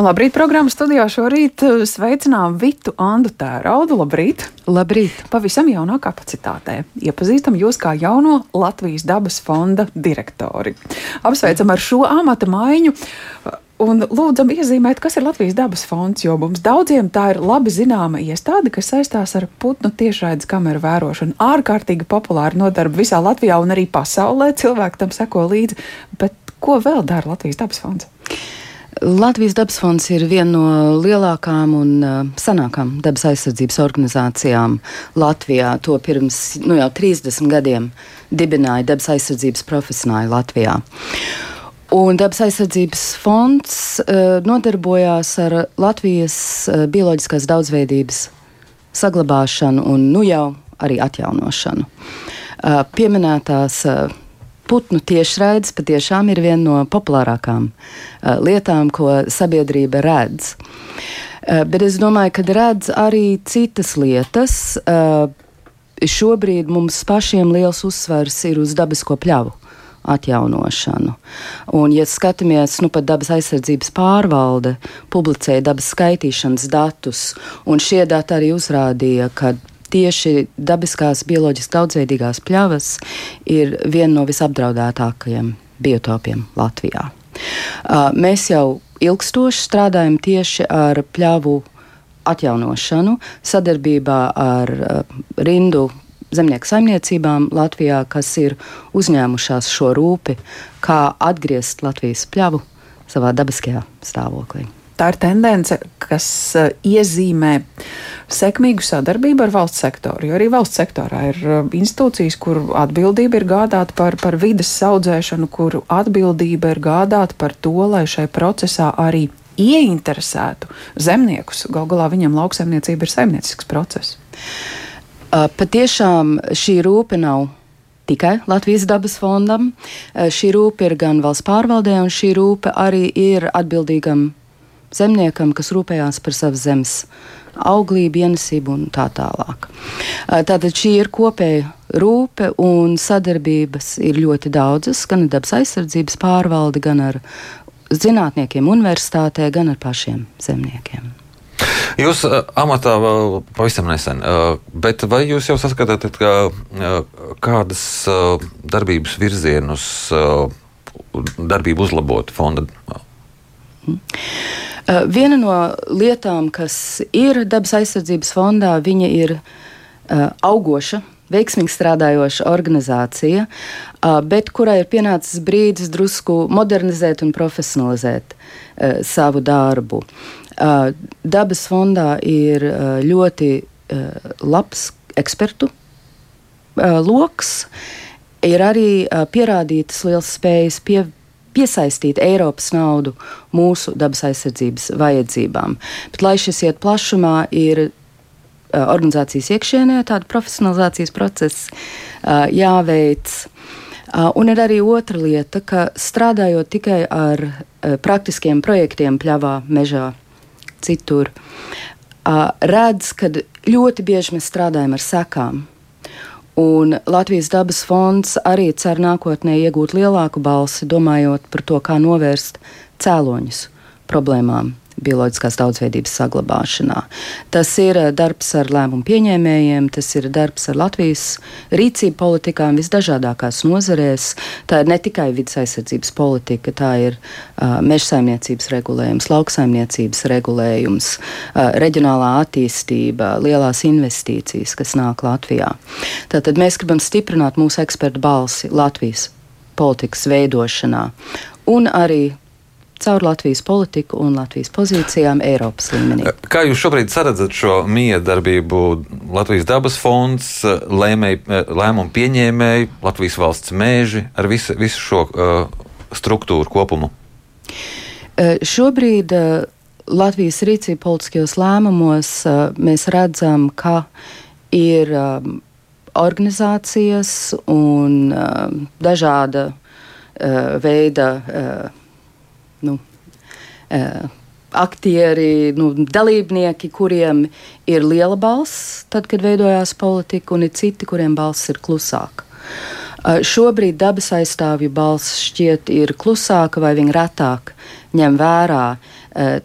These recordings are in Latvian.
Un labrīt, programmas studijā šorīt eh, sveicinām Vitu Andu Tēraudu. Labrīt! Labrīt! Pavisam jaunā kapacitātē. Iepazīstam jūs kā jauno Latvijas dabas fonda direktori. Apsveicam ar šo amata maiņu. Un lūdzam iezīmēt, kas ir Latvijas dabas fonds, jo mums daudziem tā ir labi zināma iestāde, kas saistās ar putnu tiešraides kameru vērošanu. Ārkārtīgi populāra nodarbe visā Latvijā un arī pasaulē. Cilvēki tam seko līdzi. Bet ko vēl dara Latvijas dabas fonds? Latvijas dabas fonds ir viena no lielākām un uh, senākām dabas aizsardzības organizācijām Latvijā. To pirms nu, jau 30 gadiem dibināja dabas aizsardzības profesionāļi Latvijā. Un dabas aizsardzības fonds uh, nodarbojās ar Latvijas uh, bioloģiskās daudzveidības saglabāšanu un nu jau arī atjaunošanu. Uh, pieminētās uh, putnu tiešraides patiešām ir viena no populārākām uh, lietām, ko sabiedrība redz. Uh, bet es domāju, ka redz arī citas lietas. Uh, šobrīd mums pašiem liels uzsvers ir uz dabisko pļavu atjaunošanu. Un, ja skatāmies, nu pat dabas aizsardzības pārvalde publicēja dabas skaitīšanas datus, un šie dati arī uzrādīja, ka tieši dabiskās, bioloģiski daudzveidīgās pļavas ir viena no visapdraudētākajiem biotopiem Latvijā. Mēs jau ilgstoši strādājam tieši ar pļavu atjaunošanu sadarbībā ar rindu zemnieku saimniecībām Latvijā, kas ir uzņēmušās šo rūpi, kā atgriezt Latvijas pļavu savā dabiskajā stāvoklī tā ir tendence, kas eh, iezīmē sekmīgu sadarbību ar valsts sektoru. Jo arī valsts sektorā ir eh, institūcijas, kur atbildība ir gādāt par, par vidas audzēšanu, kur atbildība ir gādāt par to, lai šai procesā arī ieinteresētu zemniekus. Galu galā viņam lauksaimniecība ir saimniecisks process. Patiešām šī rūpe nav tikai Latvijas dabas fondam. Šī rūpe ir gan valsts pārvaldē, un šī rūpe arī ir atbildīgam zemniekam, kas rūpējās par savas zemes auglību, ienesību un tā tālāk. Tātad šī ir kopēja rūpe un sadarbības ir ļoti daudzas, gan ar dabas aizsardzības pārvaldi, gan ar zinātniekiem universitātē, gan ar pašiem zemniekiem. Jūs uh, amatā vēl pavisam nesen, uh, bet vai jūs jau saskatāt, ka uh, kādas darbības virzienus darbību uzlabot fonda? Uh, viena no lietām, kas ir dabas aizsardzības fondā, ir uh, augoša veiksmīgi strādājoša organizācija, uh, bet kurai ir pienācis brīdis drusku modernizēt un profesionalizēt savu darbu. Dabas fondā ir ļoti labs ekspertu lokus, ir arī pierādītas liels spējas pie, piesaistīt Eiropas naudu mūsu dabas aizsardzības vajadzībām. Bet, lai šis iet plašumā, ir organizācijas iekšienē tāda profesionalizācijas process uh, jāveic. Un ir arī otra lieta, ka strādājot tikai ar praktiskiem projektiem pļavā, mežā, citur, redz, ka ļoti bieži mēs strādājam ar sekām. Un Latvijas dabas fonds arī cer nākotnē iegūt lielāku balsi, domājot par to, kā novērst cēloņus problēmām bioloģiskās daudzveidības saglabāšanā. Tas ir eh, darbs ar lēmumu pieņēmējiem, tas ir darbs ar Latvijas rīcību politikām visdažādākās nozarēs. Tā ir ne tikai vidas aizsardzības politika, tā ir uh, mežsaimniecības regulējums, lauksaimniecības regulējums, uh, reģionālā attīstība, lielās investīcijas, kas nāk Latvijā. Tātad mēs gribam stiprināt mūsu ekspertu balsi Latvijas politikas veidošanā un arī caur Latvijas politiku un Latvijas pozīcijām Eiropas līmenī. Kā jūs šobrīd redzat šo miedarbību Latvijas dabas fonds, lēmēji, lēmumu pieņēmēji, Latvijas valsts mēži ar visu, visu šo uh, struktūru kopumu? Uh, šobrīd uh, Latvijas rīcība politiskajos lēmumos uh, mēs redzam, ka ir um, organizācijas un uh, dažāda uh, veida uh, nu, uh, aktieri, nu, dalībnieki, kuriem ir liela balss, tad, kad veidojās politika, un ir citi, kuriem balss ir klusāka. Uh, šobrīd dabas aizstāvju balss šķiet ir klusāka vai viņa retāk ņem vērā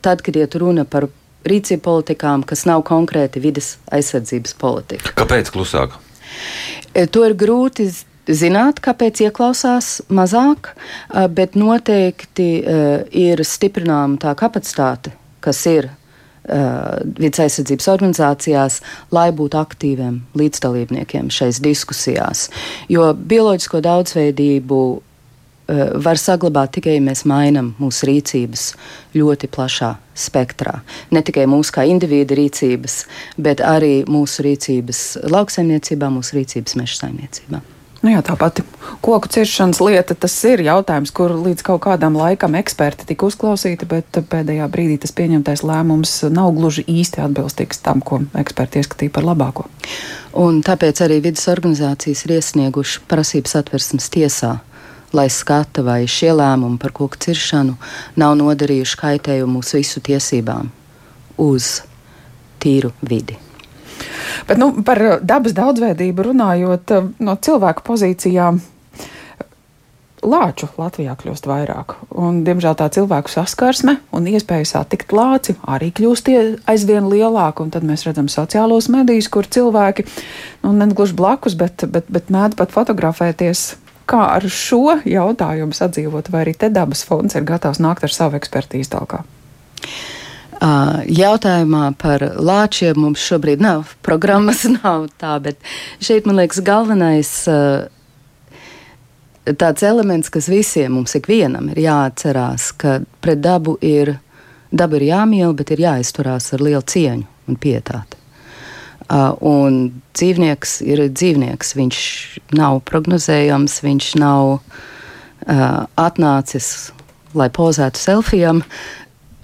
tad, kad iet runa par rīcību politikām, kas nav konkrēti vidas aizsardzības politika. Kāpēc klusāk? To ir grūti zināt, kāpēc ieklausās mazāk, bet noteikti ir stiprināma tā kapacitāte, kas ir vidas aizsardzības organizācijās, lai būtu aktīviem līdzdalībniekiem šais diskusijās. Jo bioloģisko daudzveidību var saglabāt tikai, ja mēs mainām mūsu rīcības ļoti plašā spektrā. Ne tikai mūsu kā individu rīcības, bet arī mūsu rīcības lauksaimniecībā, mūsu rīcības meža saimniecībā. Nu jā, tā pati koku ciršanas lieta, tas ir jautājums, kur līdz kaut kādam laikam eksperti tika uzklausīti, bet pēdējā brīdī tas pieņemtais lēmums nav gluži īsti atbilstīgs tam, ko eksperti ieskatīja par labāko. Un tāpēc arī vidas organizācijas ir iesnieguši prasības atversmes tiesā, lai skata, vai šie lēmumi par koku ciršanu nav nodarījuši kaitējumu mūsu visu tiesībām uz tīru vidi. Bet nu, par dabas daudzveidību runājot eh, no cilvēku pozīcijām. Lāču Latvijā kļūst vairāk, un, diemžēl, tā cilvēku saskarsme un iespēja satikt lāci arī kļūst aizvien lielāka. Tad mēs redzam sociālos medijus, kur cilvēki, nu, ne gluži blakus, bet, bet, bet mēdz pat fotografēties. Kā ar šo jautājumu sadzīvot, vai arī te dabas fonds ir gatavs nākt ar savu ekspertīzi tālāk? Jautājumā par lāčiem mums šobrīd nav programmas, nav tā, bet šeit man liekas galvenais tāds elements, kas visiem mums ikvienam ir jāatcerās, ka pret dabu ir, daba ir jāmīl, bet ir jāizturās ar lielu cieņu un pietāti. Uh, un dzīvnieks ir dzīvnieks. Viņš nav prognozējams, viņš nav uh, atnācis, lai pozētu selfijam.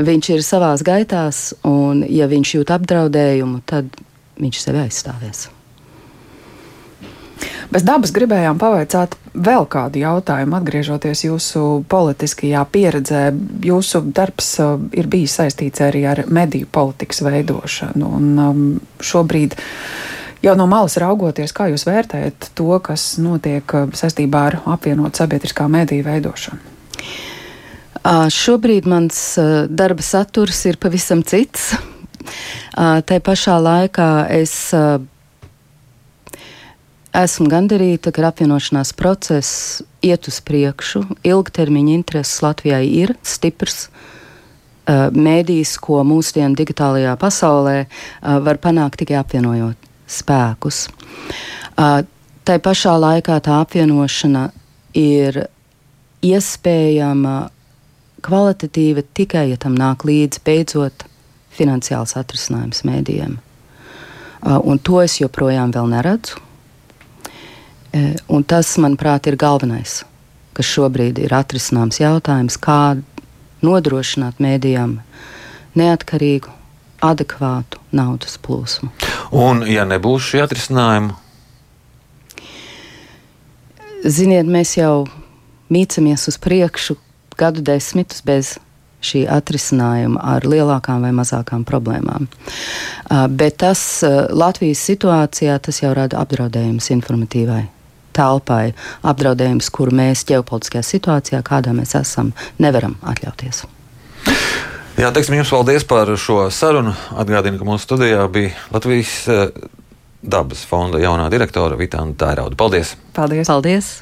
Viņš ir savā gaitā, un, ja viņš jūt apdraudējumu, tad viņš sevi aizstāvēs. Bez dabas gribējām pavaicāt vēl kādu jautājumu, atgriežoties jūsu politiskajā pieredzē. Jūsu darbs uh, ir bijis saistīts arī ar mediju politikas veidošanu. Un, um, šobrīd, jau no malas raugoties, kā jūs vērtējat to, kas notiek uh, saistībā ar apvienot sabiedriskā mediju veidošanu? Šobrīd mans darba saturs ir pavisam cits. Tā pašā laikā es esmu gandarīta, ka apvienošanās process iet uz priekšu. Ilgtermiņa intereses Latvijai ir stiprs. Mēdījis, ko mūsdienu digitālajā pasaulē var panākt tikai apvienojot spēkus. Tā pašā laikā tā apvienošana ir iespējama kvalitatīva tikai, ja tam nāk līdzi beidzot finansiāls atrisinājums mēdījiem. Uh, un to es joprojām neredzu. Uh, un tas, manuprāt, ir galvenais, kas šobrīd ir atrisināms jautājums, kā nodrošināt mēdījām neatkarīgu, adekvātu naudas plūsmu. Un, ja nebūs šī atrisinājuma? Ziniet, mēs jau mīcamies uz priekšu, gadu desmitus bez šī atrisinājuma ar lielākām vai mazākām problēmām. Uh, bet tas uh, Latvijas situācijā tas jau rada apdraudējumus informatīvai telpai, apdraudējums, kuru mēs ģeopolitiskajā situācijā, kādā mēs esam, nevaram atļauties. Jā, teiksim, jums paldies par šo sarunu. Atgādinu, ka mūsu studijā bija Latvijas dabas fonda jaunā direktora Vitāna Tērauda. Paldies! Paldies! paldies.